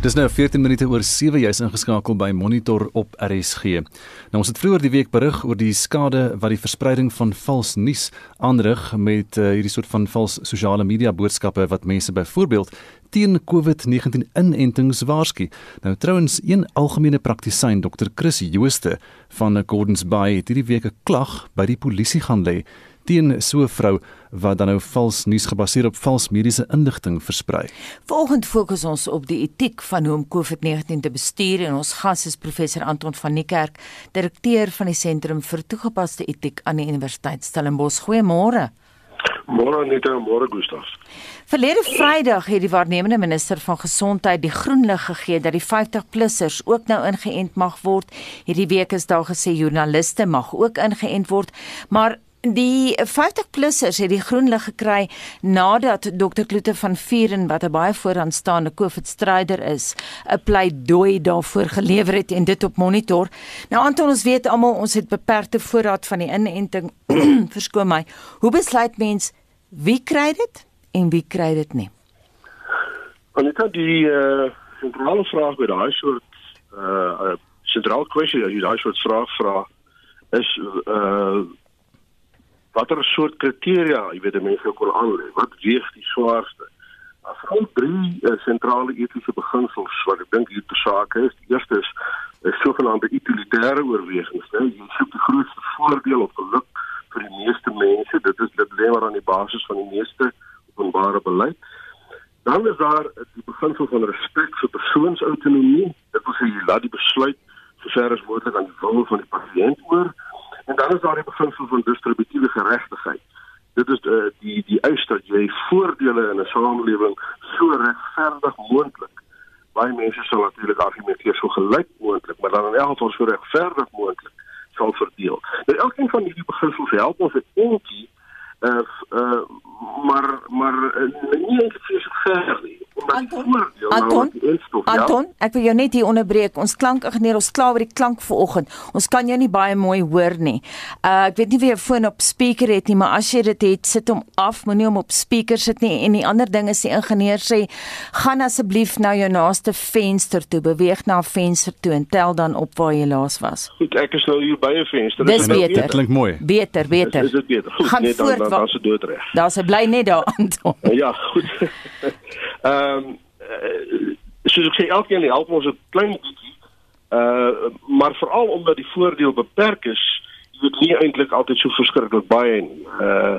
Dis nou 14 minute oor 7 jy's ingeskakel by Monitor op RSG. Nou ons het vroeër die week berig oor die skade wat die verspreiding van vals nuus aanrig met uh, hierdie soort van vals sosiale media boodskappe wat mense byvoorbeeld teen COVID-19 inentings waarsku. Nou trouens een algemene praktisyn Dr. Chris Jooste van Gordons Bay het hierdie week 'n klag by die polisie gaan lê teen so 'n vrou wat dan nou vals nuus gebaseer op vals mediese inligting versprei. Volgende fokus ons op die etiek van hoe om COVID-19 te bestuur en ons gas is professor Anton van Niekerk, direkteur van die Sentrum vir Toegepaste Etiek aan die Universiteit Stellenbosch. Goeiemôre. Môre net en môre Gustaf. Verlede Vrydag het die waarnemende minister van gesondheid die groen lig gegee dat die 50-plussers ook nou ingeënt mag word. Hierdie week is daar gesê joernaliste mag ook ingeënt word, maar Die 50-plussers het die groen lig gekry nadat Dr Kloete van Vuren wat 'n baie vooraanstaande COVID-stryder is, 'n pleidooi daarvoor gelewer het en dit op monitor. Nou Anton, ons weet almal ons het beperkte voorraad van die inenting. Verskoon my. Hoe besluit mens wie kry dit en wie kry dit nie? Anita, die uh, sentrale vraag by daai soort uh sentrale kwessie as jy daai soort vraag vra is uh watter soort kriteria, jy weet, mense kon aanlei. Wat weeg die swaarste? As al drie uh, sentrale etiese beginsels wat ek dink hier te sake is. Die eerste is 'n sogenaamde utilitêre oorwegings, né? Jy soek die grootste voordeel of geluk vir die meeste mense. Dit is dit lê maar aan die basis van die meeste openbare beleid. Dan is daar die beginsel van respek vir persoonsautonomie. Dit wil sê jy laat die besluit sover as moontlik aan die wil van die pasiënt oor. En dan is daar die beginsel van distributiewe geregtigheid. Dit is uh, die die eis dat jy voordele in 'n samelewing so regverdig moontlik. Baie mense sal natuurlik argumenteer so gelyk moontlik, maar dan in elk geval so regverdig moontlik sal verdeel. Nou elkeen van hierdie beginsels help ons 'n entjie uh, uh maar maar uh, nie eens so ver nie. Anton, Anton, instof, ja? Anton, ek wil jou net hier onderbreek. Ons klank ingenieur, ons klaar oor die klank vanoggend. Ons kan jou nie baie mooi hoor nie. Uh ek weet nie of jy jou foon op speaker het nie, maar as jy dit het, sit hom af, moenie hom op speaker sit nie. En die ander ding is die ingenieur sê, gaan asseblief nou jou naaste venster toe, beweeg na 'n venster toe en tel dan op waar jy laas was. Goed, ek is nou hier by 'n venster. Dis nou beter. Klink mooi. Beter, beter. Is dit beter? Goed, gaan nee, dan dan, dan se doodreg. Daar's 'n bly net daar, Anton. Ja, goed. Ehm um, uh, soos ek sê elkeen help ons 'n klein bietjie. Uh maar veral omdat die voordeel beperk is, jy weet nie eintlik altyd so verskriklik baie nie. Uh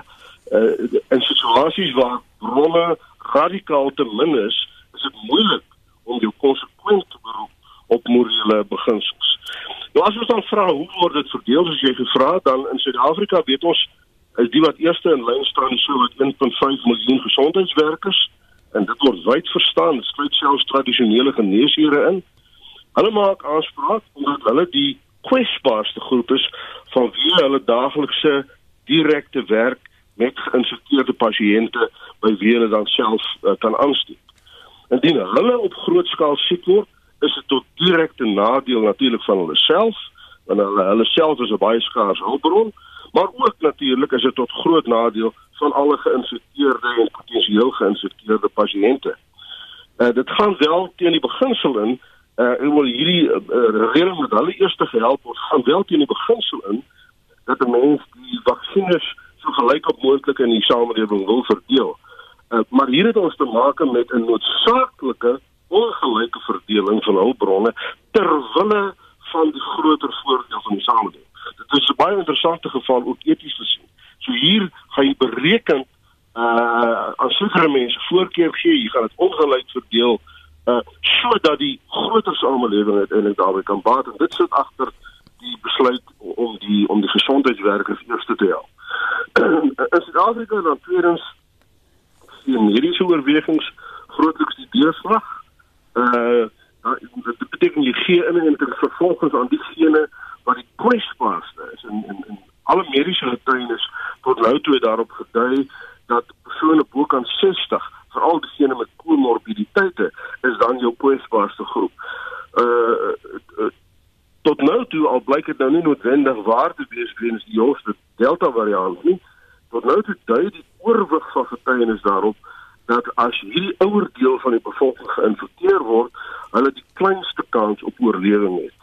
uh in situasies waar bronne radikaal te min is, is dit moeilik om jou konsekwent te beroep op morele beginsels. Nou as ons dan vra hoe word dit verdeel as jy gevra dan in Suid-Afrika weet ons is die wat eerste in lyn staan so wat 1.5 miljoen gesondheidswerkers en dit word wyd verstaan, dit sluit selfs tradisionele geneesere in. Hulle maak aanspraak omdat hulle die kwesbaarste groep is van wie hulle daaglikse direkte werk met geïnfekteerde pasiënte by wie hulle dan self uh, kan aansteek. Indien hulle op groot skaal siek word, is dit tot direkte nadeel natuurlik van hulle self, want hulle hulle self is 'n baie skaars hulpbron, maar ook natuurlik is dit tot groot nadeel van alle geïnfekteerde en potensieel geïnfekteerde pasiënte. Uh, dit gaan wel teen die beginsel in uh en wil hierdie uh, reëling met hulle eerste gehelp word gaan wel teen die beginsel in dat 'n mens die vaksines so gelyk op moontlik in die samelewing wil verdeel. Uh maar hier het ons te maak met 'n noodsaaklike ongelyke verdeling van hulpbronne ter wille van die groter voordeel van die samelewing. Baie interessante geval ook eties gesien. So hier gaan jy bereken uh as sekere mense voorkeur gee, jy gaan dit ongelyk verdeel uh sodat die groter samelewing uiteindelik daarby kan baat en dit sit agter die besluit om die om die gesondheidswerkers eers te help. In Suid-Afrika dan tweedens die mediese oorwegings grootliks die deurslag. Uh dit beteken jy gee in en dit vervolgens aan diegene wat die kwesbaarste is in in, in alle mediese getuienis tot nou toe daarop gedui dat persone bo kan 60 veral diegene met komorbiditeite is dan jou kwesbaarste groep. Uh, uh tot nou toe al blyk dit nou nie noodwendig waar te wees weens die jongste delta variant nie. Tot nou toe dui die oorwig van getuienis daarop dat as hierdie ouer deel van die bevolking geïnfekteer word, hulle die kleinste kans op oorlewing het.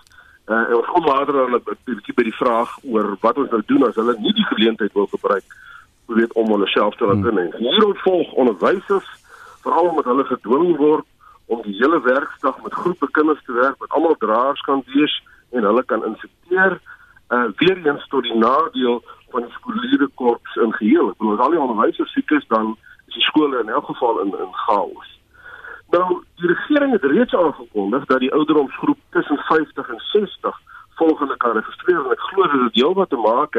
Uh, en ons kom later dan 'n bietjie by die vraag oor wat ons nou doen as hulle nie die geleentheid wil gebruik weet om hulle self te laat hmm. in. Hierop volg onderwysers veral omdat hulle gedwing word om die hele werkdag met groepe kinders te werk wat almal draers kan wees en hulle kan infekteer uh weer eens tot die nadeel van die skoolleerders korps in geheel. Ek bedoel as al die onderwysers siek is dan is die skole in elk geval in in chaos. Nou die regering het reeds aangekondig dat die ouderdomsgroep tussen 50 en 60 volgende kan registreer en ek glo dit het heelwat te maak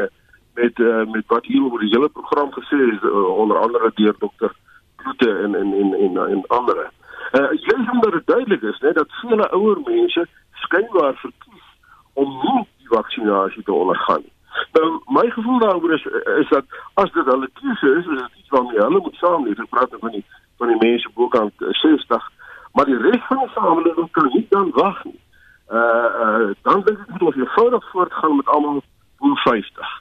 met uh, met wat hier oor die hele program gesê is uh, onder andere deur dokter Kloete en en en en en ander. Uh jy sê dat dit duidelik is, né, dat vele ouer mense skynbaar verkies om nie die vaksinasie te ondergaan nie. Nou my gevoel daaroor is is dat as dit hulle keuse is, is dit iets waarmee hulle moet saamleef. Ek praat nou van die van die mense bokant 60, maar die res van die samelewing kan nie dan wag nie. Uh uh dan dink ek moet ons eenvoudig voortgaan met almal bo 50.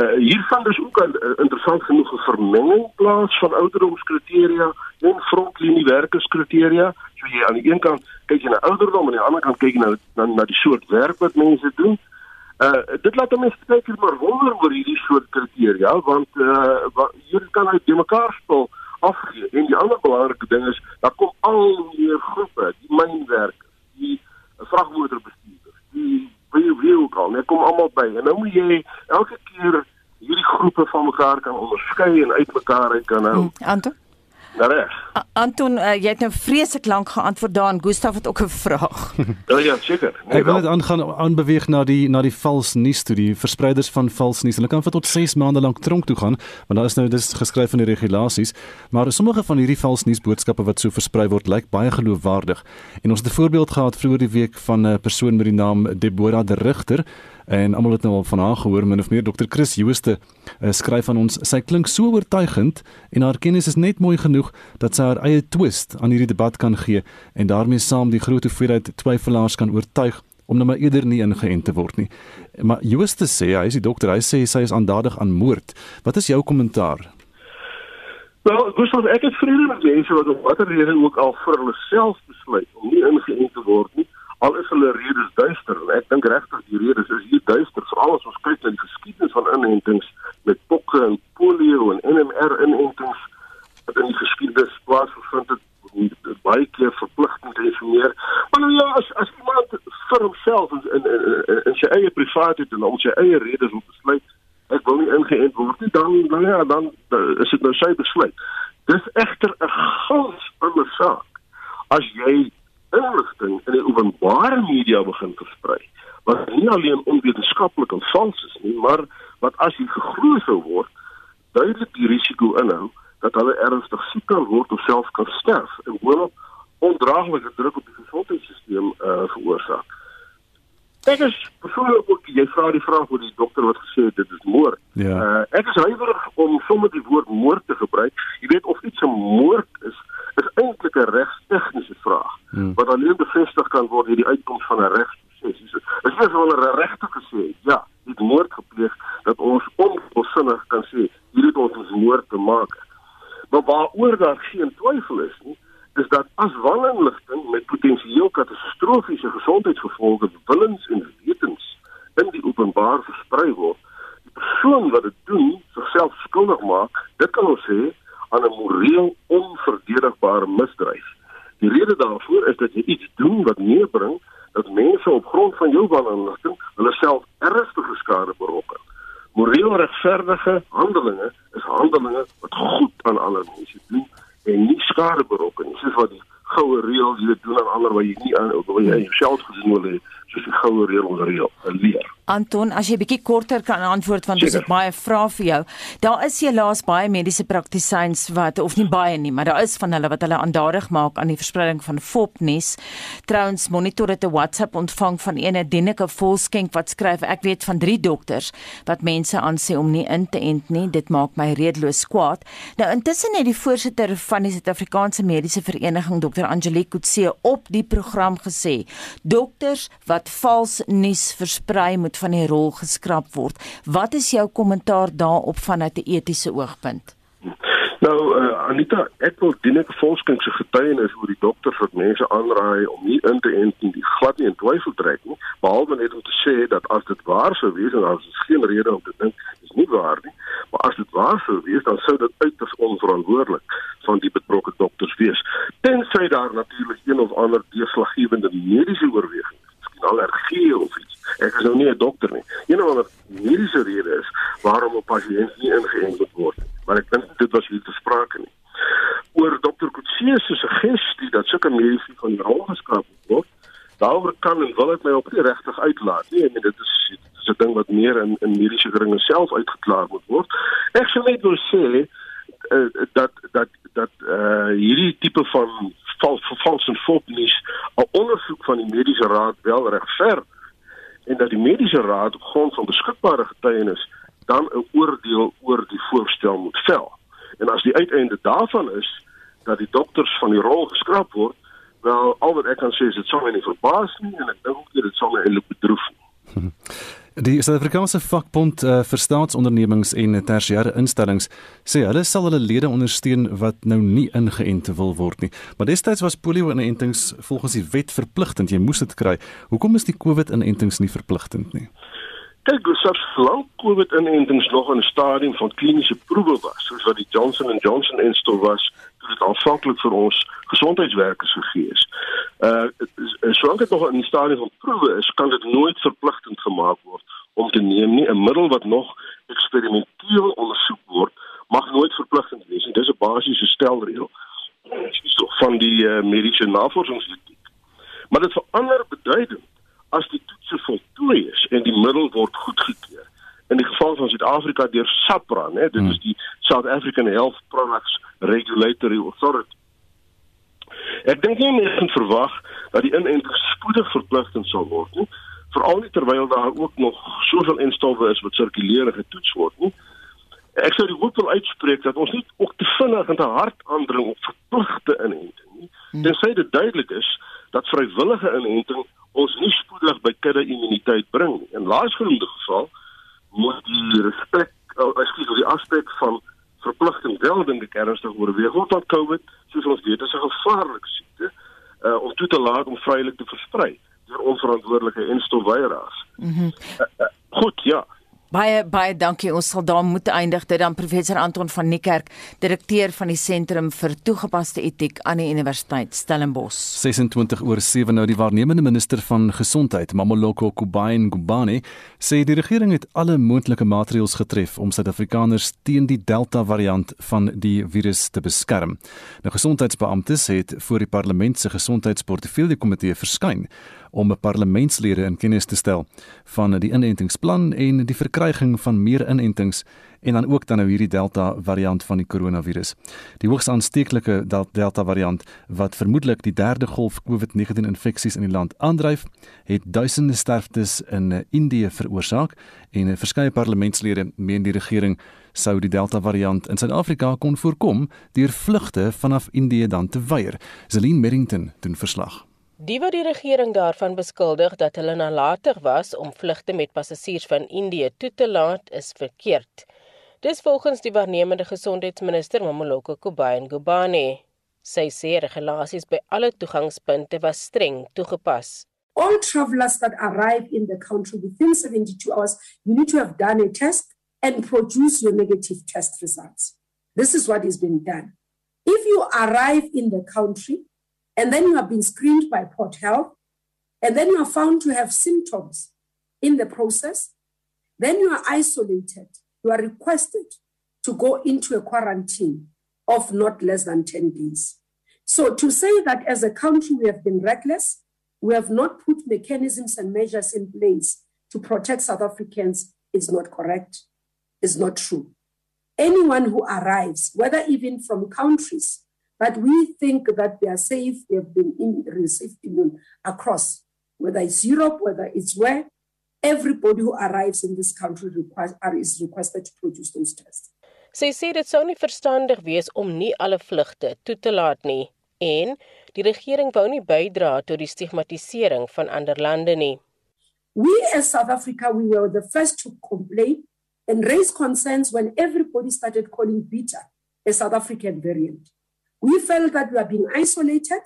Uh hiervan is ook 'n uh, interessant genoeg vermenging plaas van ouderdomskriteria en frontlinie werkerskriteria. So jy aan die een kant kyk jy na ouderdom en aan die ander kant kyk jy nou na na die soort werk wat mense doen. Uh dit laat mense kyk maar wonder oor hierdie soort kriteria want uh wat, hier kan uit mekaar spel afgee. En die ander belangrike ding is dat kom al meer groepe, die mynwerkers, die vragmotorbestuurders, die wie wie ook al, net kom almal by. En nou moet jy elke keer hierdie groepe van mekaar kan onderskei en uitmekaar uit kan hou. Hmm, Anton Reg. Anton, uh, jy het nou vreeslik lank geantwoord daarin. Gustaf het ook 'n vraag. ja, ja, seker. Nee, ek wil net aangaan aanbeweeg na die na die vals nuus toe, die verspreiders van vals nuus. Hulle kan vir tot 6 maande lank tronk toe gaan, want daar is nou dis geskryf in die regulasies, maar sommige van hierdie vals nuus boodskappe wat so versprei word, lyk baie geloofwaardig. En ons het 'n voorbeeld gehad vroeër die week van 'n persoon met die naam Deborah de Rigter en almal het nou al van haar gehoor min of meer Dr Chris Jooste uh, skryf aan ons sy klink so oortuigend en haar kennis is net mooi genoeg dat sy haar eie twist aan hierdie debat kan gee en daarmee saam die groot hoeveelheid twyfelaars kan oortuig om nou maar eerder nie ingeënt te word nie. Maar Jooste sê hy is die dokter hy sê sy is aandadig aan moord. Wat is jou kommentaar? Wel, Gustav, ek het vrede met mense wat op watter rede ook al vir hulle self besluit om nie ingeënt te word nie al is hulle redes duister ek dink regtig die redes is hier duister veral as ons kyk na die geskiedenis van inentings met pokke en polio en NMR inentings wat in die geskiedenis plaasgevind het baie keer verpligtend meer maar nou ja as as iemand vir homself in in, in, in sy eie privaatheid en om sy eie redes wil besluit ek wil nie ingeënt word nie dan nou ja dan is dit nou sy besluit. Dis egter 'n gans ander saak. As jy inligting in die openbare media begin versprei wat nie alleen onwetenskaplik en vals is nie maar wat as jy geglo sou word duidelik die risiko inhou dat hulle ernstig siek kan word of selfs kan sterf en hoewel ondraaglike druk op die gesondheidstelsel uh, veroorsaak. Ek is persoonlik ook jy vra die vraag oor die dokter wat gesê het dit is moord. Ja. Uh, ek is huiwerig om sommer die woord moord te gebruik. Jy weet of iets 'n moord is is eintlik 'n regstegniese vraag hmm. wat alleen bevestig kan word deur die uitkoms van 'n regsproses. Dit is wel 'n regte gesê, ja, dit moord gepleeg dat ons onversinnig kan sê hierdie het ons moord te maak. Maar waaroor daar geen twyfel is nie, is dat as wanneerligting met potensieel katastrofiese gesondheidsgevolge willens en wetens in die openbaar versprei word, die persoon wat dit doen, sigself skuldig maak, dit kan ons sê aan 'n moreel onverdedigbare misdryf. Die rede daarvoor is dat jy iets doen wat neerbring dat mense op grond van jou wanneerligting hulle self ernstige skade berokken. Moreel regverdige handelinge is handelinge wat goed aan ander mense doen en nie skade berokken nie. Soos wat die goue reël jy doen aan ander wat jy nie aan wil jy jouself gesien wil hê soos die goue reël onder reël leer. Anton, as jy bietjie korter kan antwoord want dis baie vrae vir jou. Daar is helaas baie mediese praktisyns wat of nie baie nie, maar daar is van hulle wat hulle aandadig maak aan die verspreiding van fopnuus. Trouens monitor het 'n WhatsApp ontvang van ene Denike Volskenk wat skryf ek weet van 3 dokters wat mense aansê om nie in te ent nie. Dit maak my redeloos kwaad. Nou intussen het die voorsitter van die Suid-Afrikaanse Mediese Vereniging Dr. Angelique Kutse op die program gesê: "Dokters wat vals nuus versprei moet van die rol geskraap word. Wat is jou kommentaar daarop vanuit 'n etiese oogpunt? Nou uh, Anita, ek wil dien ek volkskennis se getuienis oor die dokters wat mense aanraai om nie in te ent nie, glad nie in twyfel trek nie, behalwe net om te sê dat as dit waar sou wees en as is geen rede om te dink dis nie waar nie, maar as dit waar sou wees, dan sou dit uiters onverantwoordelik van die betrokke dokters wees. Tensy daar natuurlik een of ander deurslaggewende mediese oorweging is, miskien allergie of iets. Ek is nou nie 'n dokter nie. Een of ander mediese rede is waarom 'n pasiënt nie ingeënt word nie maar ek dink dit was hier te sprake nie. Oor Dr. Kutsie se suggestie dat sulke mediese van die rol geskap word, daaroor kan en wil ek my op die regtig uitlaat. Nee, en dit is dit is 'n ding wat meer in in mediese kringe self uitgeklaar moet word. Ek sou net wil sê uh, dat dat dat uh, hierdie tipe van vals vals en fopnuus 'n ondersoek van die mediese raad wel regver en dat die mediese raad op grond van beskikbare getuienis dan 'n oordeel oor die voorstel moet vel. En as die uiteinde daarvan is dat die dokters van die rol geskraap word, wel al wat ek kan sê is dit sou my nie verbaas nie en ek dink dit sou my eintlik bedroef nie. Die Suid-Afrikaanse vakbond uh, vir staatsondernemings en tersiêre instellings sê hulle sal hulle lede ondersteun wat nou nie ingeënt wil word nie. Maar destyds was polio-inentings volgens die wet verpligtend. Jy moes dit kry. Hoekom is die COVID-inentings nie verpligtend nie? kyk selfs lank COVID-inentings nog in 'n stadium van kliniese proewe was, soos wat die Johnson & Johnson instof was, dit aanvanklik vir ons gesondheidswerkers gegee is. Uh solank dit nog in 'n stadium van proewe is, kan dit nooit verpligtend gemaak word om te neem nie. 'n Middel wat nog eksperimenteel ondersoek word, mag nooit verpligtend wees. En dis 'n basiese stelreël van die uh, mediese navorsingsetiek. Maar dit verander beduidend as die toetse voltooi is en die middel word goedgekeur. In die geval van Suid-Afrika deur SAPRA, né, dit hmm. is die South African Health Products Regulatory Authority. Ek dink nie mense kan verwag dat die inenting spoedig verpligtend sal word nie, veral nie terwyl daar ook nog soveel instowwe is wat sirkuleer en getoets word nie. Ek sou die hoop wil uitspreek dat ons nie ook te vinnig en te hard aandring op verpligte inenting nie. Hmm. Tensy dit duidelik is dat vrywillige inenting ons nie spoedig by kudde immuniteit bring nie. In laasgenoemde geval moet die respek ekskuus die aspek van verpligting wel dink ek ernstig oorweeg want COVID soos ons weet is 'n gevaarlike siekte uh, om toe te laat om vrylik te versprei deur onverantwoordelike en stofweiraars. Mhm. Mm uh, uh, goed, ja. Baie baie dankie. Ons sal daar moet eindig dit dan professor Anton van Niekerk, direkteur van die Sentrum vir Toegepaste Etiek aan die Universiteit Stellenbosch. 26 oor 7 nou die waarnemende minister van gesondheid, Mamoloko Kubain Gubane, sê die regering het alle moontlike maatreëls getref om Suid-Afrikaners teen die Delta variant van die virus te beskerm. Nou gesondheidsbeamptes het voor die parlement se gesondheidsportefeulje komitee verskyn om parlementslede in kennis te stel van die inentingsplan en die verkryging van meer inentings en dan ook dan nou hierdie Delta variant van die koronavirus. Die hoogs aansteeklike Delta variant wat vermoedelik die derde golf COVID-19 infeksies in die land aandryf, het duisende sterftes in eh, Indië veroorsaak en eh, verskeie parlementslede meen die regering sou die Delta variant in Suid-Afrika kon voorkom deur vlugte vanaf Indië dan te weier. Celine Merrington doen verslag. Die wat die regering daarvan beskuldig dat hulle nalatig was om vlugte met passasiers van Indië toe te laat, is verkeerd. Dis volgens die waarnemende gesondheidsminister Mamoloko Kubayi Ngubane. Sy sê regulasies by alle toegangspunte was streng toegepas. All travelers that arrive in the country within 72 hours, you need to have done a test and produce your negative test results. This is what is being done. If you arrive in the country and then you have been screened by Port Health, and then you are found to have symptoms in the process, then you are isolated. You are requested to go into a quarantine of not less than 10 days. So to say that as a country we have been reckless, we have not put mechanisms and measures in place to protect South Africans is not correct, is not true. Anyone who arrives, whether even from countries But we think that they are safe. They have been in, received immune across, whether it's Europe, whether it's where. Everybody who arrives in this country requires, is requested to produce those tests. Sy sê dit sou nie verstandig wees om nie alle vlugte toe te laat nie en die regering wou nie bydra tot die stigmatisering van ander lande nie. We as South Africa we were the first to complain and raise concerns when everybody started calling bitter a South African variant. We felt that we are being isolated.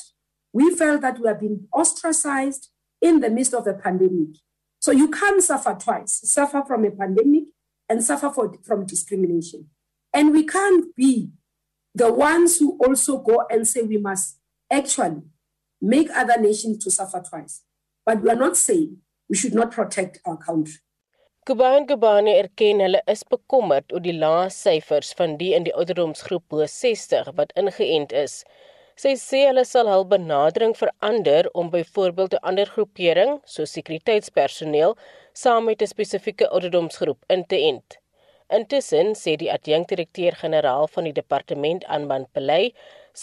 We felt that we are being ostracized in the midst of a pandemic. So you can't suffer twice suffer from a pandemic and suffer for, from discrimination. And we can't be the ones who also go and say we must actually make other nations to suffer twice. But we are not saying we should not protect our country. Kuban Kubane erken hulle is bekommerd oor die lae syfers van die in die ouderdomsgroep bo 60 wat ingeënt is. Sy sê hulle sal hul benadering verander om byvoorbeeld 'n ander groepering, soos sekuriteitspersoneel, saam met 'n spesifieke ouderdomsgroep in te ent. Intussen sê die adjunkdirekteur-generaal van die departement aanband Pelay,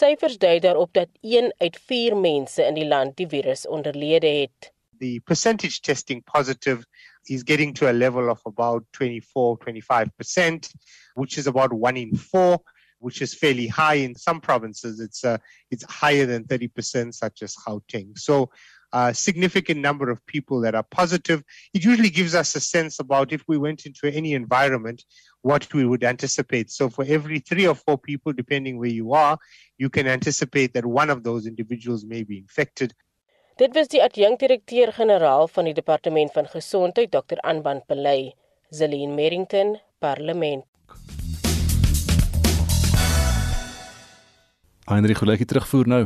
syfers dui daarop dat 1 uit 4 mense in die land die virus onderlede het. The percentage testing positive is getting to a level of about 24, 25%, which is about one in four, which is fairly high in some provinces. It's uh, it's higher than 30%, such as Gauteng. So a significant number of people that are positive. It usually gives us a sense about if we went into any environment, what we would anticipate. So for every three or four people, depending where you are, you can anticipate that one of those individuals may be infected. Dit was die adjunkdirekteur-generaal van die Departement van Gesondheid, Dr. Anban Pelay, Zelin Merrington, Parlement. Heinrich, wil ek terugvoer nou?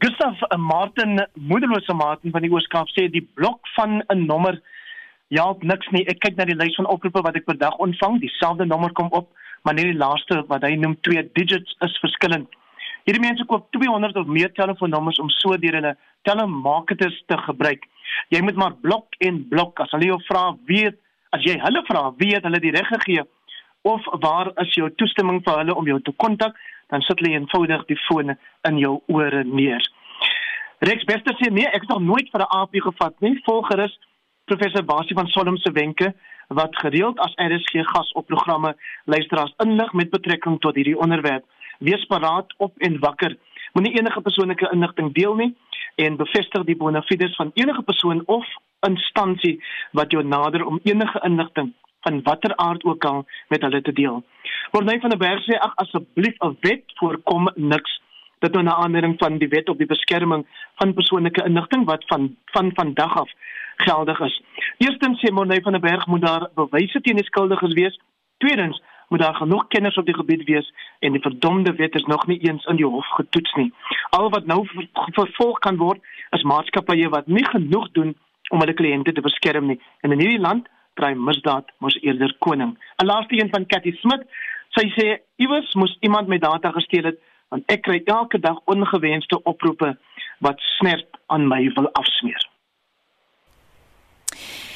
Gustav eh, Martin, moederlose Martin van die Ooskaap sê die blok van 'n nommer ja, niks nie. Ek kyk na die lys van oproepe wat ek per dag ontvang, dieselfde nommer kom op, maar net die laaste wat hy noem twee digits is verskillend. Hierdie mense koop 200 of meer telefoonnommers om so deur hulle telemarketers te gebruik. Jy moet maar blok en blok as hulle jou vra weet as jy hulle vra weet hulle die reg gegee of waar is jou toestemming vir hulle om jou te kontak dan sit hulle eenvoudig die foon in jou ore neer. Rex Bester sê nee, ek het nog nooit vir 'n AP gevat nie. Volgerus professor Basie van Solom se wenke wat gereeld as RSG gas op programme luisteraars inlig met betrekking tot hierdie onderwerp wees paraat op en wakker. Moenie enige persoonlike inligting deel nie en bevestig die bona fides van enige persoon of instansie wat jou nader om enige inligting van watter aard ook al met hulle te deel. Wordny van der Berg sê ag asseblief 'n wet voorkom niks dit nou 'n aanmerking van die wet op die beskerming van persoonlike inligting wat van van vandag af geldig is. Eerstens sê Morney van der Berg moet daar bewyse teen die skuldiges wees. Tweedens moet daar genoeg kenners op die gebied wees en die verdomde wet is nog nie eens in die hof getoets nie. Al wat nou vervolg kan word is maatskappye wat nie genoeg doen om hulle kliënte te beskerm nie. En in hierdie land dry misdaad mos eerder koning. 'n Laaste een van Cathy Smit. Sy sê iewers moes iemand my data gesteel het want ek kry elke dag ongewenste oproepe wat snert aan my wil afsmeer.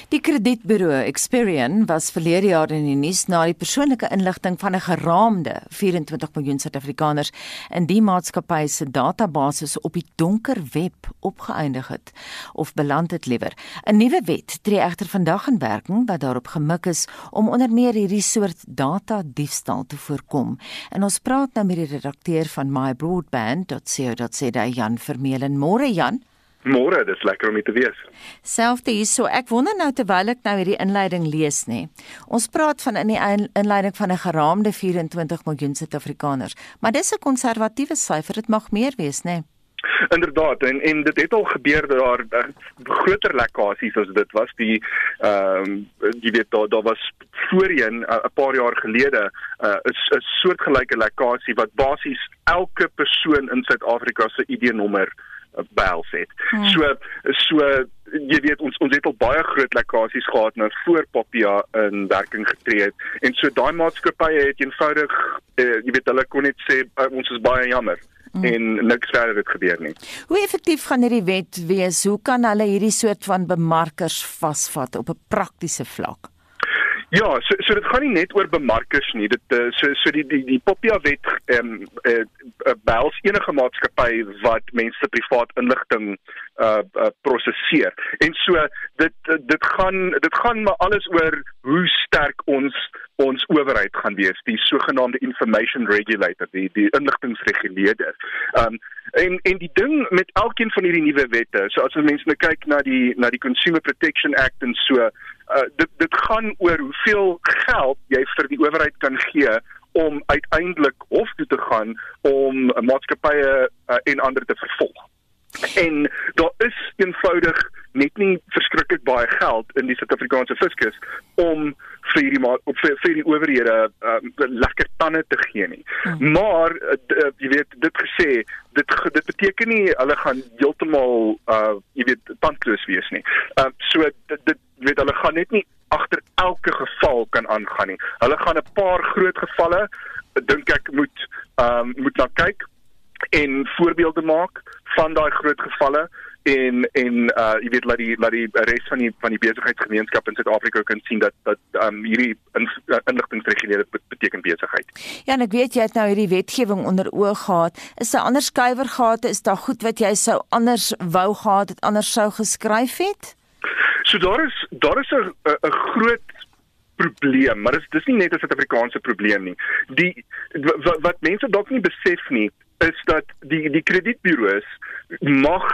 Die kredietburo Experian was verlede jaar in die nuus na die persoonlike inligting van 'n geraamde 24 miljoen Suid-Afrikaners in die maatskappy se database op die donker web opgeëindig het of beland het liewer. 'n Nuwe wet tree egter vandag in werking wat daarop gemik is om onder meer hierdie soort data diefstal te voorkom. En ons praat nou met die redakteur van mybroadband.co.za Jan Vermeulen. Môre Jan. Môre, dis lekker om te wees. Selfde hierso. Ek wonder nou terwyl ek nou hierdie inleiding lees nê. Ons praat van in die inleiding van 'n geraamde 24 miljoen Suid-Afrikaners, maar dis 'n konservatiewe syfer. Dit mag meer wees nê. Inderdaad en en dit het al gebeur dat daar uh, groter lekkasies as dit was die ehm um, jy weet daar daar was voorheen 'n uh, paar jaar gelede 'n uh, 'n soortgelyke lekkasie wat basies elke persoon in Suid-Afrika se ID-nommer behels het. Hmm. So so jy weet ons ons het al baie groot lekkasies gehad nou voor Papia in werking getree het en so daai maatskappye het eenvoudig uh, jy weet hulle kon net sê uh, ons is baie jammer hmm. en niks verder het gebeur nie. Hoe effektief gaan hierdie wet wees? Hoe kan hulle hierdie soort van bemarkers vasvat op 'n praktiese vlak? Ja, so so dit gaan nie net oor bemarkers nie. Dit uh, so so die die die Popia wet ehm um, uh, uh, bels enige maatskappy wat mense privaat inligting uh, uh prosesseer. En so dit dit gaan dit gaan maar alles oor hoe sterk ons ons owerheid gaan wees, die sogenaamde information regulator, die die inligtingreguleerder. Um en en die ding met elkeen van hierdie nuwe wette, so as mense nou kyk na die na die Consumer Protection Act en so uh, dit dit gaan oor hoeveel geld jy vir die owerheid kan gee om uiteindelik hof toe te gaan om maatskappye uh, en ander te vervolg. En daar is eenvoudig net nie verskriklik baie geld in die Suid-Afrikaanse fiskus om vir die maar op vir, vir die owerhede um, lekker tande te gee nie. Hmm. Maar uh, jy weet dit gesê, dit dit beteken nie hulle gaan heeltemal uh jy weet tandloos wees nie. Ehm uh, so dit, dit weet hulle gaan net nie agter elke geval kan aangaan nie. Hulle gaan 'n paar groot gevalle dink ek moet ehm um, moet na kyk en voorbeelde maak van daai groot gevalle en en uh jy weet laat die laat die res van die van die besigheidsgemeenskap in Suid-Afrika kan sien dat dat um hierdie in, uh, inligtingreguleer beteken besigheid. Ja, en ek weet jy het nou hierdie wetgewing onder oog gehad. Is daar ander skuiwergate? Is daar goed wat jy sou anders wou gehad het, anders sou geskryf het? So daar is daar is 'n 'n groot probleem, maar dis dis nie net 'n Suid-Afrikaanse probleem nie. Die wat, wat mense dalk nie besef nie, is dat die die kredietburo's mag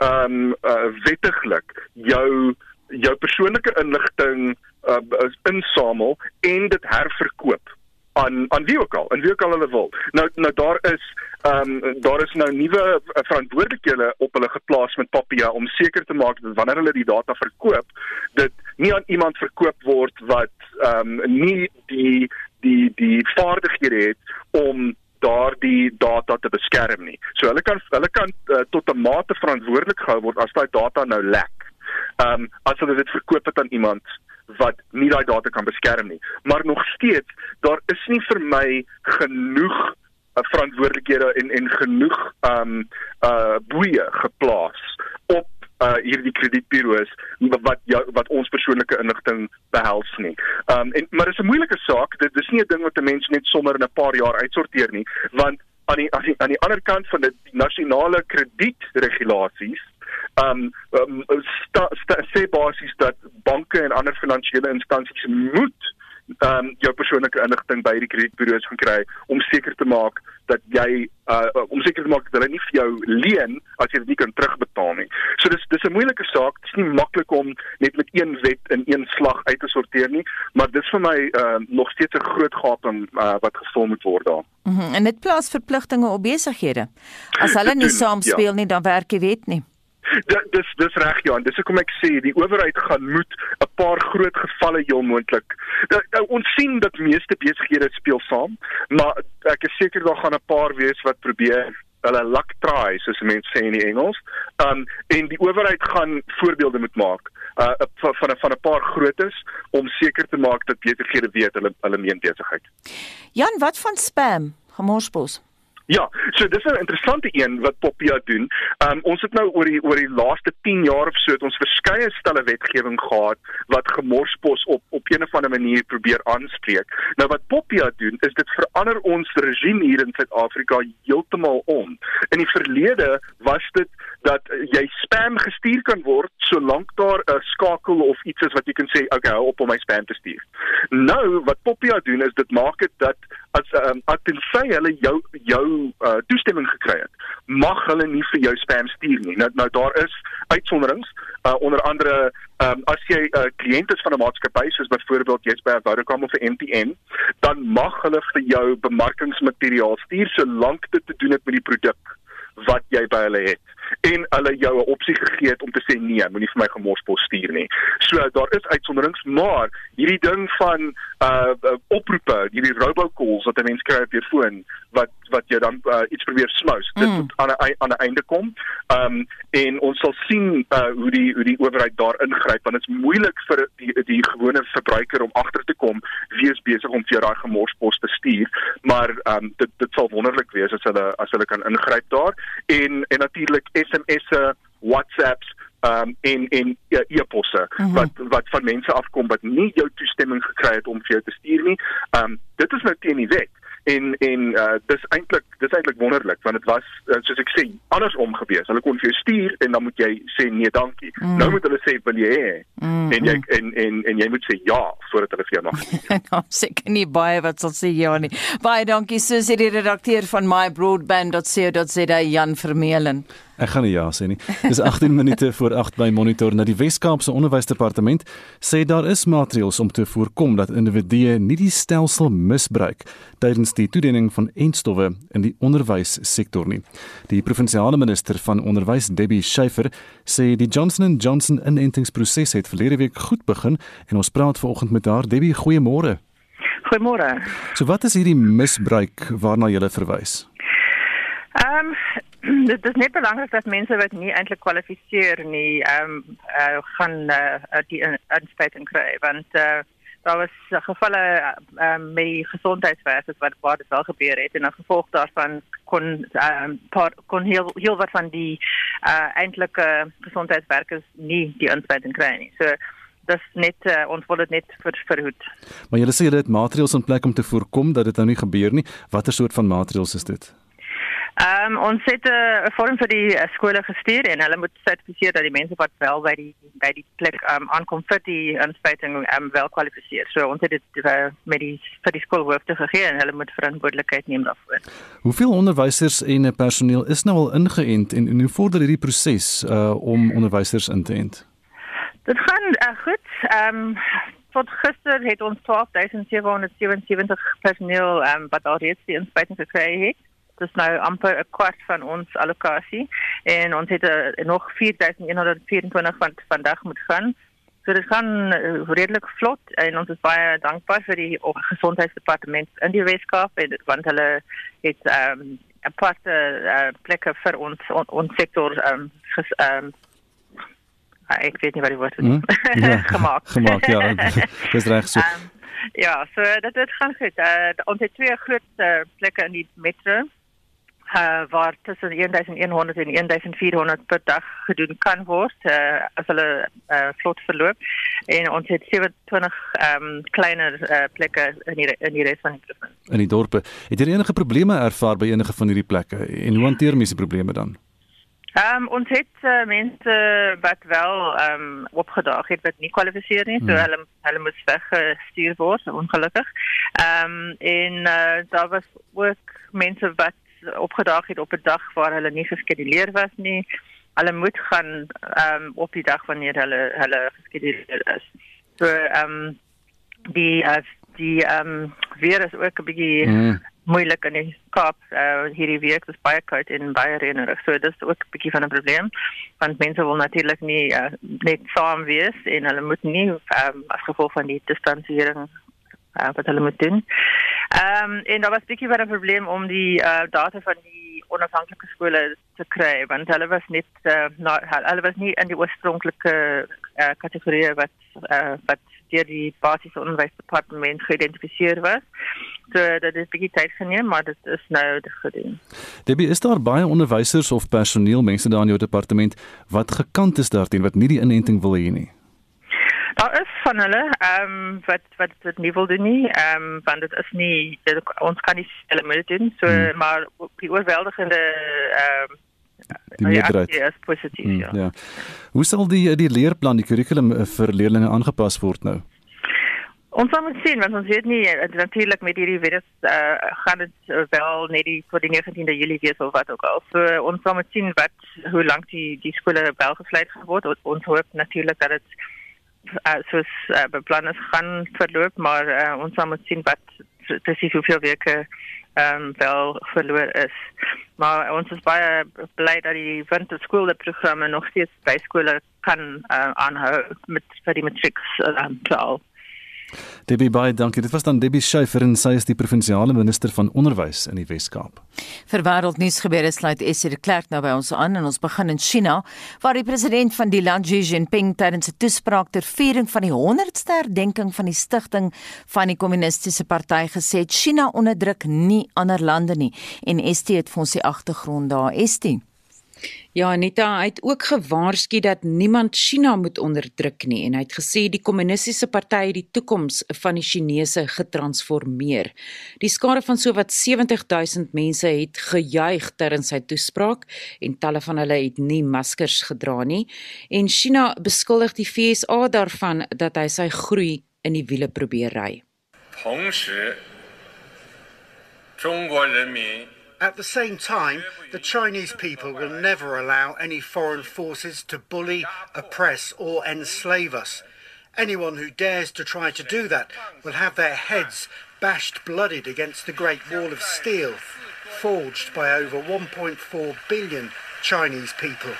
ehm um, uh, wettiglik jou jou persoonlike inligting uh, insamel en dit herverkoop aan aan wie ook al, en wie ook al hulle wil. Nou nou daar is ehm um, daar is nou nuwe uh, verantwoordelikhede op hulle geplaas met Papia om seker te maak dat wanneer hulle die data verkoop, dit nie aan iemand verkoop word wat ehm um, nie die die die vaardighede het om daardie data te beskerm nie. So hulle kan hulle kan uh, tot 'n mate verantwoordelik gehou word as daai data nou lek. Ehm um, as hulle dit verkoop het aan iemand wat nie daai data kan beskerm nie. Maar nog steeds, daar is nie vir my genoeg uh, verantwoordelikhede en en genoeg ehm um, uh boeye geplaas op uh hierdie kredietburo's wat jou, wat ons persoonlike inligting behels nie. Um en maar dis 'n moeilike saak. Dit dis nie 'n ding wat 'n mens net sommer in 'n paar jaar uitsorteer nie, want aan die aan die, aan die ander kant van die nasionale kredietregulasies um, um sta, sta, sê basies dat banke en ander finansiële instansies moet ehm um, jou persoonlike inligting by die kredietburo's gaan kry om seker te maak dat jy uh om seker te maak dat hulle nie vir jou leen as jy dit nie kan terugbetaal nie. So dis dis 'n moeilike saak. Dit is nie maklik om net met een wet in een slag uit te sorteer nie, maar dis vir my uh nog steeds 'n groot gaping uh, wat gevul moet word daar. Mm -hmm. En dit plaas verpligtinge op besighede. As hulle nie saam speel ja. nie, dan werk die wet nie. Dit dis dis reg Johan. Dis hoekom ek sê die owerheid gaan moet 'n paar groot gevalle heel moontlik. Nou, nou ons sien dat meeste besighede speel saam, maar ek is seker daar gaan 'n paar wees wat probeer hulle luck try soos mense sê in die Engels. Um en die owerheid gaan voorbeelde moet maak uh van van 'n van 'n paar grootes om seker te maak dat besighede weet hulle hulle meen besigheid. Jan, wat van spam? Gemorspos. Ja, so dis 'n interessante een wat Popia doen. Um ons het nou oor die oor die laaste 10 jaar of so het ons verskeie stelle wetgewing gehad wat gemorspos op op 'n of ander manier probeer aanspreek. Nou wat Popia doen is dit verander ons regime hier in Suid-Afrika heeltemal om. In die verlede was dit dat jy spam gestuur kan word solank daar 'n skakel of iets is wat jy kan sê, okay, hou op om my spam te stuur. Nou wat Popia doen is dit maak dit dat as um, as tensy hulle jou jou uh, toestemming gekry het, mag hulle nie vir jou spam stuur nie. Nou nou daar is uitsonderings, uh, onder andere um, as jy 'n uh, kliënt is van 'n maatskappy soos byvoorbeeld jy's by Vodacom of 'n MTN, dan mag hulle vir jou bemarkingsmateriaal stuur solank dit te doen het met die produk wat jy by hulle het en hulle jou 'n opsie gegee het om te sê nee, moenie vir my gemorspos stuur nie. So daar is uitsonderings, maar hierdie ding van uh oproepe, hierdie robocalls wat 'n mens kry op jou foon wat wat jy dan uh, iets probeer smous, dit mm. moet aan 'n aan 'n einde kom. Um en ons sal sien uh hoe die hoe die owerheid daar ingryp want dit is moeilik vir die die gewone verbruiker om agter te kom wie is besig om vir jou daai gemorspos te stuur, maar um dit dit sal wonderlik wees as hulle as hulle kan ingryp daar en en natuurlik SMS'e, WhatsApps um en en ja, e-posse mm -hmm. wat wat van mense afkom wat nie jou toestemming gekry het om vir jou te stuur nie. Um dit is nou teen die wet en en uh, dis eintlik dis eintlik wonderlik want dit was uh, soos ek sê andersom gewees. Hulle kon vir jou stuur en dan moet jy sê nee dankie. Mm. Nou moet hulle sê wil jy hê mm. en jy en en en jy moet sê ja voordat hulle vir jou mag. nou seker nie baie wat sal sê ja nie. Baie dankie Susie die redakteur van mybroadband.co.za Jan Vermeulen. Ek gaan nie ja sê nie. Dis 18 minute voor 8 by Monitor na die Wes-Kaapse Onderwysdepartement sê daar is maatreëls om te voorkom dat individue nie die stelsel misbruik tydens die toediening van entstowwe in die onderwyssektor nie. Die provinsiale minister van onderwys, Debbie Schiefer, sê die Johnson & Johnson inentingsproses het verlede week goed begin en ons praat vanoggend met haar. Debbie, goeiemôre. Goeiemôre. So wat is hierdie misbruik waarna jy verwys? Ehm um, dit is net belangrik dat mense wat nie eintlik kwalifiseer nie, ehm um, uh, gaan uh, die inspuiting kry want uh, daar was gevalle ehm um, met die gesondheidswerkers wat waar dit wel gebeur het en as gevolg daarvan kon ehm um, kon heel heel wat van die uh, eintlike gesondheidswerkers nie die inspuiting kry nie. So dis net uh, ons wil dit net vir verhoed. Maar jy sê jy het maatreëls in plek om te voorkom dat dit nou nie gebeur nie. Watter soort van maatreëls is dit? Ehm um, ons het eh, 'n uh, vorm vir die uh, skole gestuur en hulle moet sertifiseer dat die mense wat wel by die by die plek ehm um, aankom vir die inspuiting ehm um, wel kwalifiseer. So ons het dit uh, met die vir die skoolhoofde gegee en hulle moet verantwoordelikheid neem daarvoor. Hoeveel onderwysers en personeel is nou al ingeënt en, en hoe vorder hierdie proses uh, om onderwysers in te ent? Dit gaan uh, goed. Ehm um, tot gister het ons 12777 personeel ehm um, wat al reeds die inspuiting gekry het dis nou amper 'n kwart van ons allocasie en ons het uh, nog 4124 van vandag moet gaan. So dit gaan uh, redelik vlot en ons is baie dankbaar vir die gesondheidsdepartement in die Weskaap want hulle het ehm um, 'n paar uh, plekke vir ons on, ons sektor ehm um, ehm um, ek weet nie wat die woord is hmm? ja, gemaak. gemaak ja. Dis reg so. Um, ja, so dit dit gaan goed. Uh, ons het twee groot uh, plekke in die metro uh, waar tussen 1100 en 1400 per dag gedoen kan word uh, as hulle uh, vlot verloop en ons het 27 um, kleiner uh, plekke in die in die res van die provinsie. In die dorpe. Het jy enige probleme ervaar by enige van hierdie plekke en hoe hanteer mense probleme dan? Ehm um, ons het uh, mense wat wel ehm um, opgedaag het wat nie kwalifiseer nie, so hmm. hulle hulle moes weggestuur word ongelukkig. Ehm um, en uh, daar was ook mense wat opgedaag het op 'n dag waar hulle nie geskeduleer was nie. Hulle moet gaan ehm um, op die dag wanneer hulle hulle geskeduleer is. So ehm um, die as uh, die ehm um, weer is ook 'n bietjie mm. moeilik in die Kaap uh, hierdie week is baie koud en baie reënerig. So dis ook 'n bietjie van 'n probleem want mense wil natuurlik nie uh, net saam wees en hulle moet nie um, as gevolg van die distansiering uh, wat hulle moet doen. Ehm um, en daar was bietjie van 'n probleem om die uh, data van die onafhanklike skole te kry want hulle was net uh, na, hulle was nie in die oorspronklike uh, kategorie wat uh, wat deur die basiese onderwysdepartement geïdentifiseer was. So dit is bietjie tyd geneem, maar dit is nou gedoen. Debbie, is daar baie onderwysers of personeel mense daar in jou departement wat gekant is daarteen wat nie die inenting wil hê nie? Daar is van hulle ehm um, wat wat dit nie wil doen nie. Ehm um, want dit is nie dit, ons kan nie hulle moet doen. So hmm. maar die oorweldigende ehm um, die meerderheid is positief hmm, ja. ja. Hoe sal die die leerplan die kurrikulum eh, vir leerders aangepas word nou? Ons moet sien want ons weet nie eh, natuurlik met hierdie virus uh, gaan dit wel net die vir die 19de Julie wees of wat ook al. So ons moet sien wat hoe lank die die skole wel gesluit gaan word. Ons hoop natuurlik dat dit uh, soos uh, beplan is gaan verloop, maar uh, ons sal moet sien wat presies hoeveel weke ehm um, wel verloor is. Maar ons is baie bly dat die winterskoolprogramme nog steeds by skole kan uh, aanhou met vir die matrieks um, taal. Debbie Bey, dankie. Dit was dan Debbie Schiefer en sy is die provinsiale minister van onderwys in die Wes-Kaap. Vir wêreldnuus gebeure sluit Essie de Klerk nou by ons aan en ons begin in China waar die president van die land Xi Jinping tydens 'n toespraak ter viering van die 100ste herdenking van die stigting van die kommunistiese party gesê het China onderdruk nie ander lande nie en ST het vir ons die agtergrond daar ST. Ja, Anita het ook gewaarsku dat niemand China moet onderdruk nie en hy het gesê die kommunistiese party het die toekoms van die Chinese getransformeer. Die skare van sowat 70000 mense het gejuig terwyl sy toespraak en talle van hulle het nie maskers gedra nie en China beskuldig die FSA daarvan dat hy sy groei in die wiele probeer ry. 同时中国人民 At the same time, the Chinese people will never allow any foreign forces to bully, oppress, or enslave us. Anyone who dares to try to do that will have their heads bashed blooded against the Great Wall of Steel, forged by over 1.4 billion Chinese people.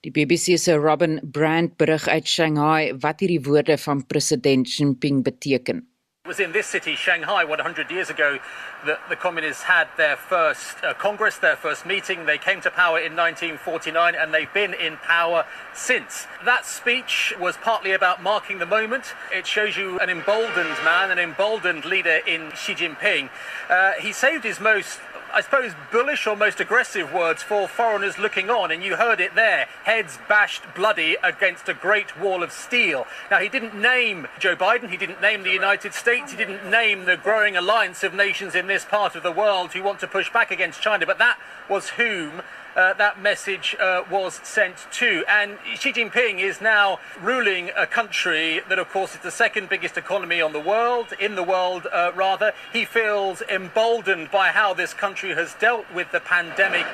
Die BBC se Robin Brand berig uit Shanghai wat hierdie woorde van president Xi Jinping beteken. It was in this city, Shanghai, 100 years ago, that the communists had their first uh, Congress, their first meeting. They came to power in 1949 and they've been in power since. That speech was partly about marking the moment. It shows you an emboldened man, an emboldened leader in Xi Jinping. Uh, he saved his most I suppose, bullish or most aggressive words for foreigners looking on, and you heard it there heads bashed bloody against a great wall of steel. Now, he didn't name Joe Biden, he didn't name the United States, he didn't name the growing alliance of nations in this part of the world who want to push back against China, but that was whom uh, that message uh, was sent to. And Xi Jinping is now ruling a country that, of course, is the second biggest economy on the world, in the world, uh, rather. He feels emboldened by how this country has dealt with the pandemic.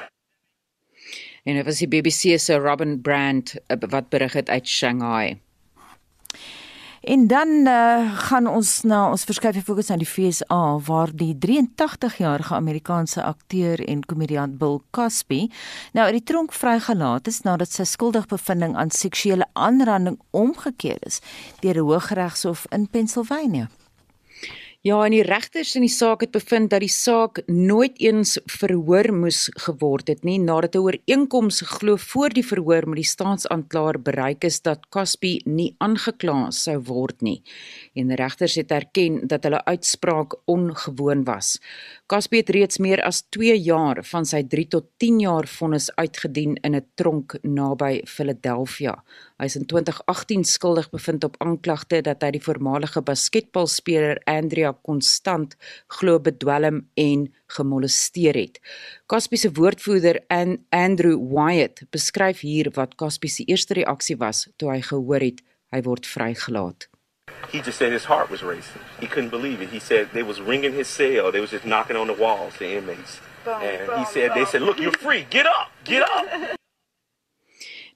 En dit was die BBC se Robin Brand uh, wat berig het uit Shanghai. En dan uh, gaan ons na ons verskuif fokus na die FSA waar die 83-jarige Amerikaanse akteur en komediant Bill Cosby nou uit die tronk vrygelaat is nadat sy skuldigbevindings aan seksuele aanranding omgekeer is deur 'n Hooggeregshof in Pennsylvania. Ja, en die regters in die saak het bevind dat die saak nooit eens verhoor moes geword het nie nadat 'n ooreenkoms glo voor die verhoor met die staatsaanklaer bereik is dat Cosby nie aangekla sou word nie. En regters het erken dat hulle uitspraak ongewoon was. Cosby het reeds meer as 2 jaar van sy 3 tot 10 jaar vonnis uitgedien in 'n tronk naby Philadelphia. Hy is in 2018 skuldig bevind op aanklagte dat hy die voormalige basketbalspeler Andrea Constant glo bedwelm en gemolesteer het. Cosby se woordvoerder en Andrew Wyatt beskryf hier wat Cosby se eerste reaksie was toe hy gehoor het hy word vrygelaat. He just said his heart was racing. He couldn't believe it. He said they was ringing his cell. They was just knocking on the walls, the inmates. And he said, they said, look, you're free. Get up. Get up.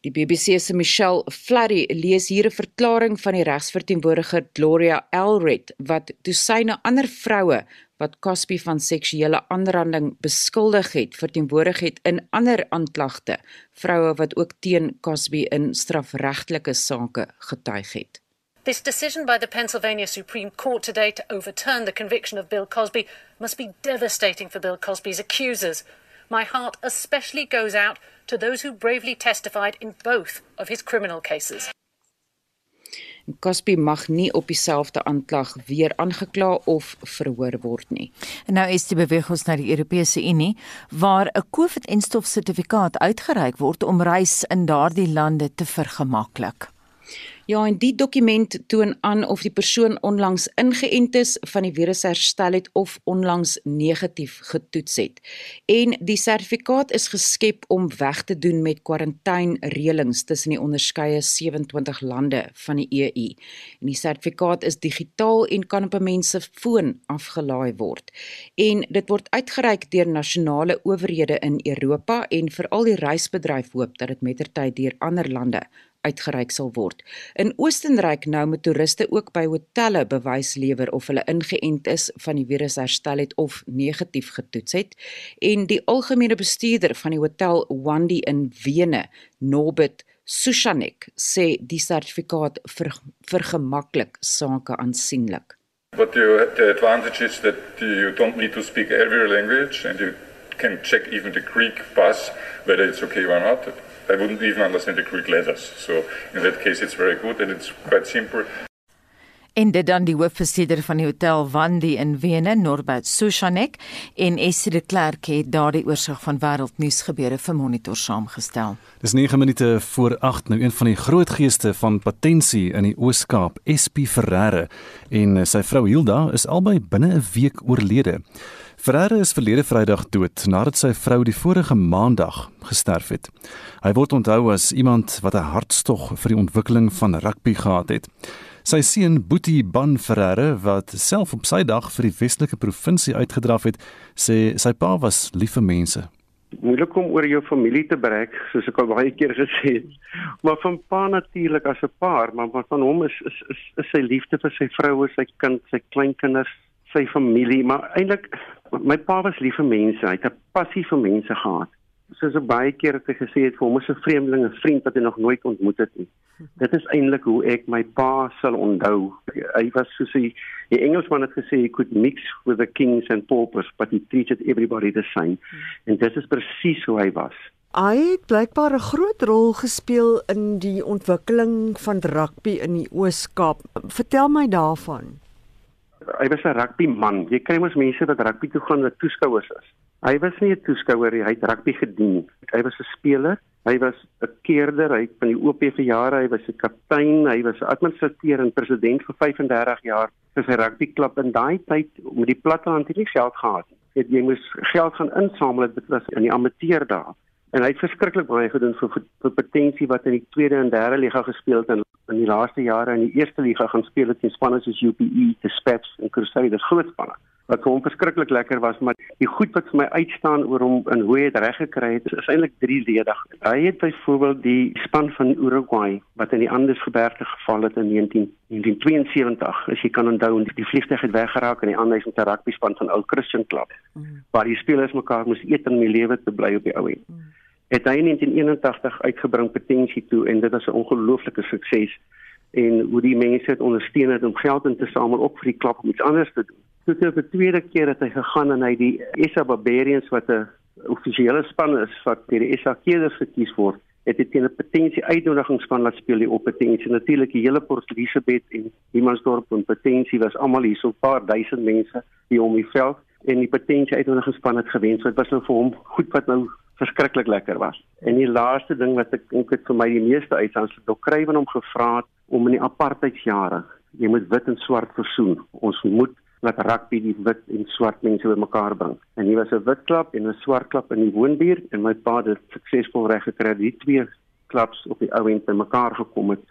Die BBC se Michelle Flurry lees hier 'n verklaring van die regsverteenwoordiger Gloria Elred wat toe sy na ander vroue wat Cosby van seksuele aanranding beskuldig het, verteenwoordig het in ander aanklagte, vroue wat ook teen Cosby in strafregtelike sake getuig het. This decision by the Pennsylvania Supreme Court today to overturn the conviction of Bill Cosby must be devastating for Bill Cosby's accusers. My heart especially goes out to those who bravely testified in both of his criminal cases. Cosby mag nie op dieselfde aanklag weer aangekla of verhoor word nie. En nou is die beweging ons na die Europese Unie waar 'n COVID-en-stof sertifikaat uitgereik word om reis in daardie lande te vergemaklik. Ja, en die dokument toon aan of die persoon onlangs ingeënt is, van die virus herstel het of onlangs negatief getoets het. En die sertifikaat is geskep om weg te doen met kwarantainreëlings tussen die onderskeie 27 lande van die EU. En die sertifikaat is digitaal en kan op 'n mens se foon afgelaai word. En dit word uitgereik deur nasionale owerhede in Europa en veral die reisbedryf hoop dat dit mettertyd deur ander lande uitgereik sal word. In Oostenryk nou moet toeriste ook by hotelle bewys lewer of hulle ingeënt is van die virus herstel het of negatief getoets het. En die algemene bestuurder van die hotel Wandi in Wene, Norbert Sushanek, sê die sertifikaat ver, vergemaklik sake aansienlik. But the, the advantage is that you don't need to speak every language and you can check even the Greek pass whether it's okay or not. I wouldn't even understand the Greek letters. So in that case, it's very good and it's quite simple. En dit dan die hoofbestuurder van die hotel Wandi in Wene, Norbert Sushanek en Essie de Klerk het daardie oorsig van wêreldnuus gebeure vir monitor saamgestel. Dis 9 minute voor 8 nou een van die groot geeste van patensie in die Oos-Kaap, SP Ferreira en sy vrou Hilda is albei binne 'n week oorlede. Ferreira is verlede Vrydag dood nadat sy vrou die vorige maandag gesterf het. Hy word onthou as iemand wat 'n hartstog vir die ontwikkeling van rugby gehad het. Sy seun Boetie Ban Ferreira wat self op sy dag vir die Weselike provinsie uitgedraf het, sê sy pa was lief vir mense. Moeilik om oor jou familie te breek, soos ek al baie keer gesê het. Maar van pa natuurlik as 'n paar, maar van hom is is is, is sy liefde vir sy vrou, sy kind, sy kleinkinders, sy familie, maar eintlik my pa was lief vir mense. Hy het 'n passie vir mense gehad. Soos ek baie keer het gesê het vir hom is 'n vreemdeling, 'n vriend wat hy nog nooit ontmoet het nie. Dit is eintlik hoe ek my pa sal onthou. Hy was soos hy die Engelsman het gesê he could mix with the kings and paupers, but he treated everybody the same. En dit is presies hoe hy was. Hy het blykbaar 'n groot rol gespeel in die ontwikkeling van rugby in die Oos-Kaap. Vertel my daarvan hy was 'n rugby man. Jy kry mos mense wat rugby toe gaan wat toeskouers is. Hy was nie 'n toeskouer nie, hy het rugby gedien. Hy was 'n speler, hy was 'n keerder, hy van die OP vir jare, hy was 'n kaptein, hy was administrateur en president vir 35 jaar vir sy rugbyklub in daai tyd met die platteland het nie geld gehad nie. Jy moes geld gaan insamel dit was in die amateur dae. En hy het verskriklik baie gedoen vir vir potensie wat in die tweede en derde liga gespeel het en in die laaste jare in die eerste liga gaan speel het teen spanne soos UPE, the Spats en Crusaders groot spanne. Wat vir hom verskriklik lekker was, maar die goed wat vir my uitstaan oor hom en hoe hy dit reg gekry het, is eintlik drieledig. Hy het byvoorbeeld die span van Uruguay wat in die Andesgebergte geval het in 19 1972, as jy kan onthou, die vliegtuig het weggeraak en die Andes met 'n rugby span van Old Christian Club, mm. waar die spelers mekaar moes eet om in die lewe te bly op die ou end. Mm het hy in 1981 uitgebring potensie toe en dit was 'n ongelooflike sukses en hoe die mense dit ondersteun het om geld in te samel op vir die klub om iets anders te doen. Toe het die tweede keer dat hy gegaan en hy die SA Barbarians wat 'n offisiële span is wat deur die SA Keders gekies word, het dit 'n potensie uitnodigingsspan laat speel die op potensie. Natuurlik die hele Port Elizabeth en Humansdorp en potensie was almal hier so 'n paar duisend mense die om die veld en die potensie uitnodigingsspan het gewen. So dit was nou vir hom goed wat nou verskriklik lekker was. En die laaste ding wat ek dink het vir my die meeste uitstaan is dat Kruiven hom gevra om in die apartheidsjare, jy moet wit en swart versoen. Ons moet laat rugby die wit en swart mense bymekaar bring. En hier was 'n wit klub en 'n swart klub in die woonbuurt en my pa het suksesvol reg gekry die twee klubs op die ou end bymekaar gekom het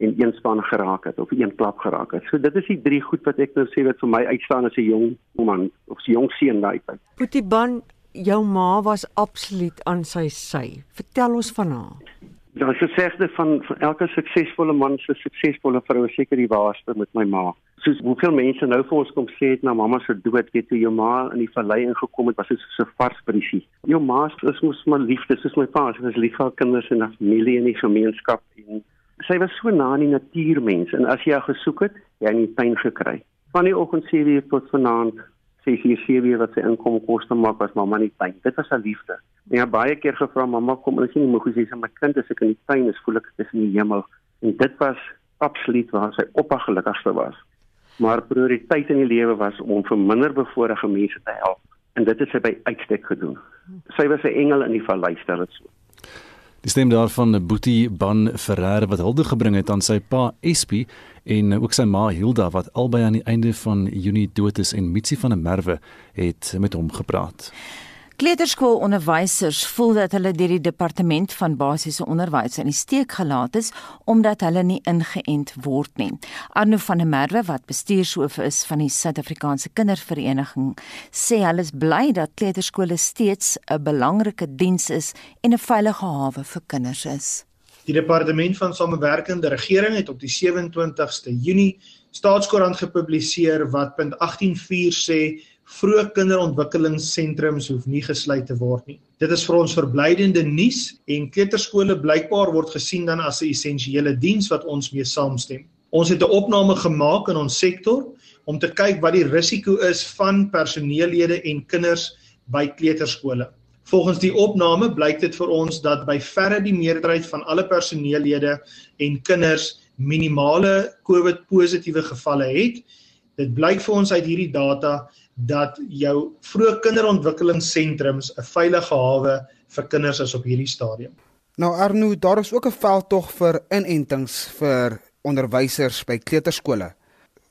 en een span geraak het of een klub geraak het. So dit is die drie goed wat ek nou sê wat vir my uitstaan as 'n jong man of 'n jong seun daai tyd. Putiban jou ma was absoluut aan sy sy. Vertel ons van haar. Ja, sy sê dit van, van elke suksesvolle man se suksesvolle vrou is seker die waarste met my ma. Soos hoeveel mense nou vir ons kom sê het na mamma se dood, weet jy, jou ma in die vallei ingekom het, was dit so 'n vars brisie. Jou ma is mos maar liefde, soos my pa, sy was lief vir haar kinders en haar familie en die gemeenskap en sy was so na aan die natuurmens en as jy haar gesoek het, jy het nie pyn gekry. Van die oggend sê jy tot vanaand sy sy weer wat sy inkom koste maak was mamma nie pyn. Dit was haar liefde. En ja baie keer gevra mamma kom en sê nie moeg sy sê my kind as ek in die pyn is voel ek dit is in die hemel. En dit was absoluut waar sy op haar gelukkigste was. Maar prioriteit in die lewe was om vir minder bevoorregte mense te help en dit het sy by uitstek gedoen. Sy was 'n engel in die vallei stel dit so. Die stem daarvan Boetie Ban Ferreira wat hulde gebring het aan sy pa SP en ook sy ma Hilda wat albei aan die einde van Junie dood is en Mitsi van der Merwe het met hom gepraat. Kleuterskoolonderwysers voel dat hulle deur die departement van basiese onderwys in die steek gelaat is omdat hulle nie ingeënt word nie. Arno van der Merwe wat bestuurshoof is van die Suid-Afrikaanse Kindervereniging sê hulle is bly dat kleuterskole steeds 'n belangrike diens is en 'n veilige hawe vir kinders is. Die departement van samewerkende regering het op die 27ste Junie staatskoerant gepubliseer wat punt 184 sê vroeë kinderontwikkelingssentrums hoef nie gesluit te word nie. Dit is vir ons verblydende nuus en kleuterskole blykbaar word gesien dan as 'n essensiële diens wat ons mee saamstem. Ons het 'n opname gemaak in ons sektor om te kyk wat die risiko is van personeellede en kinders by kleuterskole. Volgens die opname blyk dit vir ons dat by verre die meerderheid van alle personeellede en kinders minimale COVID positiewe gevalle het. Dit blyk vir ons uit hierdie data dat jou vroeë kinderontwikkelingssentrums 'n veilige hawe vir kinders is op hierdie stadium. Nou Arno, daar is ook 'n veldtog vir inentings vir onderwysers by kleuterskole.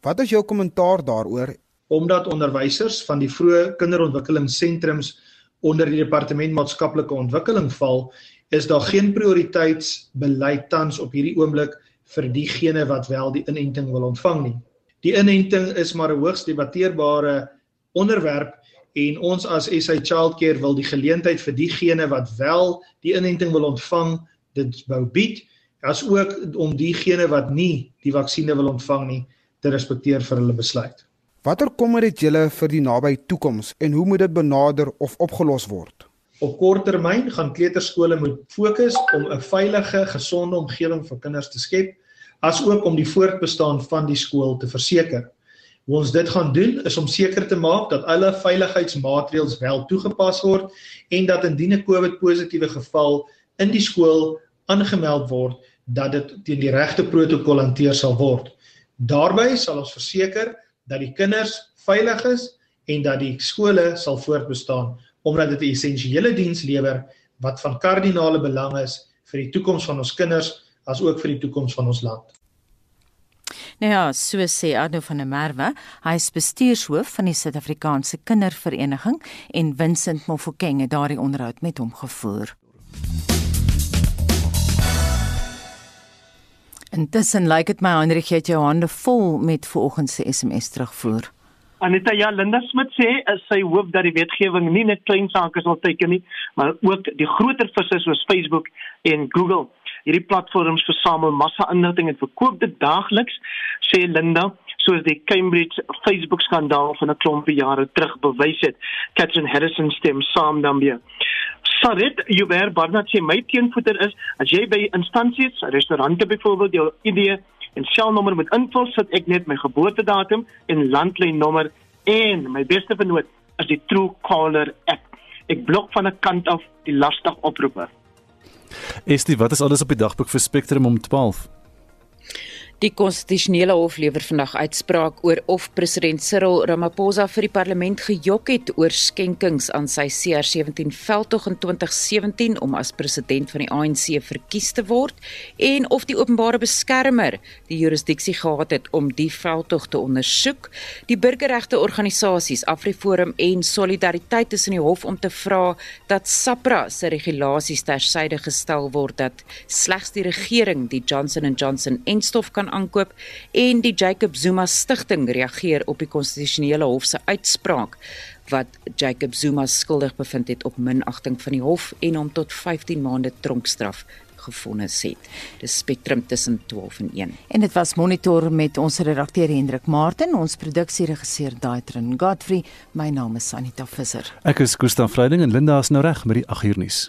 Wat is jou kommentaar daaroor? Omdat onderwysers van die vroeë kinderontwikkelingssentrums onder die departement maatskaplike ontwikkeling val, is daar geen prioriteitsbeleid tans op hierdie oomblik vir diegene wat wel die inenting wil ontvang nie. Die inenting is maar 'n hoogs debatteerbare onderwerp en ons as SA Childcare wil die geleentheid vir diegene wat wel die inenting wil ontvang dit wou bied as ook om diegene wat nie die vaksines wil ontvang nie te respekteer vir hulle besluit. Watter kommer het julle vir die naby toekoms en hoe moet dit benader of opgelos word? Op kort termyn gaan kleuterskole moet fokus om 'n veilige, gesonde omgewing vir kinders te skep, asook om die voortbestaan van die skool te verseker. Hoe ons dit gaan doen is om seker te maak dat alle veiligheidsmaatreëls wel toegepas word en dat indien 'n COVID-positiewe geval in die skool aangemeld word, dat dit teen die regte protokol hanteer sal word. Daarby sal ons verseker dat die kinders veilig is en dat die skole sal voortbestaan omdat dit 'n essensiële diens lewer wat van kardinale belang is vir die toekoms van ons kinders as ook vir die toekoms van ons land. Nou ja, so sê Arno van der Merwe, hy is bestuurshoof van die Suid-Afrikaanse Kindervereniging en Vincent Mofokeng het daardie onderhoud met hom gevoer. Intussen lyk dit my Hendrik het jou hande vol met vanoggend se SMS terugvoer. Anita ja, Linda Smit sê sy hoop dat die wetgewing nie net klein sake sal teiken nie, maar ook die groter visse soos Facebook en Google. Hierdie platforms versamel massa inligting en verkoop dit daagliks, sê Linda soos die Cambridge Facebook skandaal van 'n klompie jare terug bewys het. Catherine Harrison stem saam daarmee. Sarit, Juber Barnard sê my teenvoeter is as jy by instansies, restaurante byvoorbeeld jou ID en selnommer moet invul, sit ek net my geboortedatum en landlynnommer en my beste vernoot is die Truecaller app. Ek blok van 'n kant af die lastig oproepe. Estie, wat is alles op die dagboek vir Spectrum om 12? Die konstitusionele hof lewer vandag uitspraak oor of president Cyril Ramaphosa vir die parlement gejok het oor skenkings aan sy CR17 veldtog in 2017 om as president van die ANC verkies te word en of die openbare beskermer die jurisdiksie gehad het om die veldtog te ondersoek. Die burgerregte organisasies AfriForum en Solidariteit is in die hof om te vra dat SAPRA se regulasies tersyde gestel word dat slegs die regering die Johnson & Johnson enstof kan aankoop en die Jacob Zuma stigting reageer op die konstitusionele hof se uitspraak wat Jacob Zuma skuldig bevind het op minagting van die hof en hom tot 15 maande tronkstraf gefonnis het. Dis Spectrum tussen 12 en 1. En dit was monitor met ons redakteur Hendrik Martin, ons produksieregisseur Daitrin Godfrey. My naam is Anita Visser. Ek is Gustav Vreiding en Linda is nou reg met die 8 uur nuus.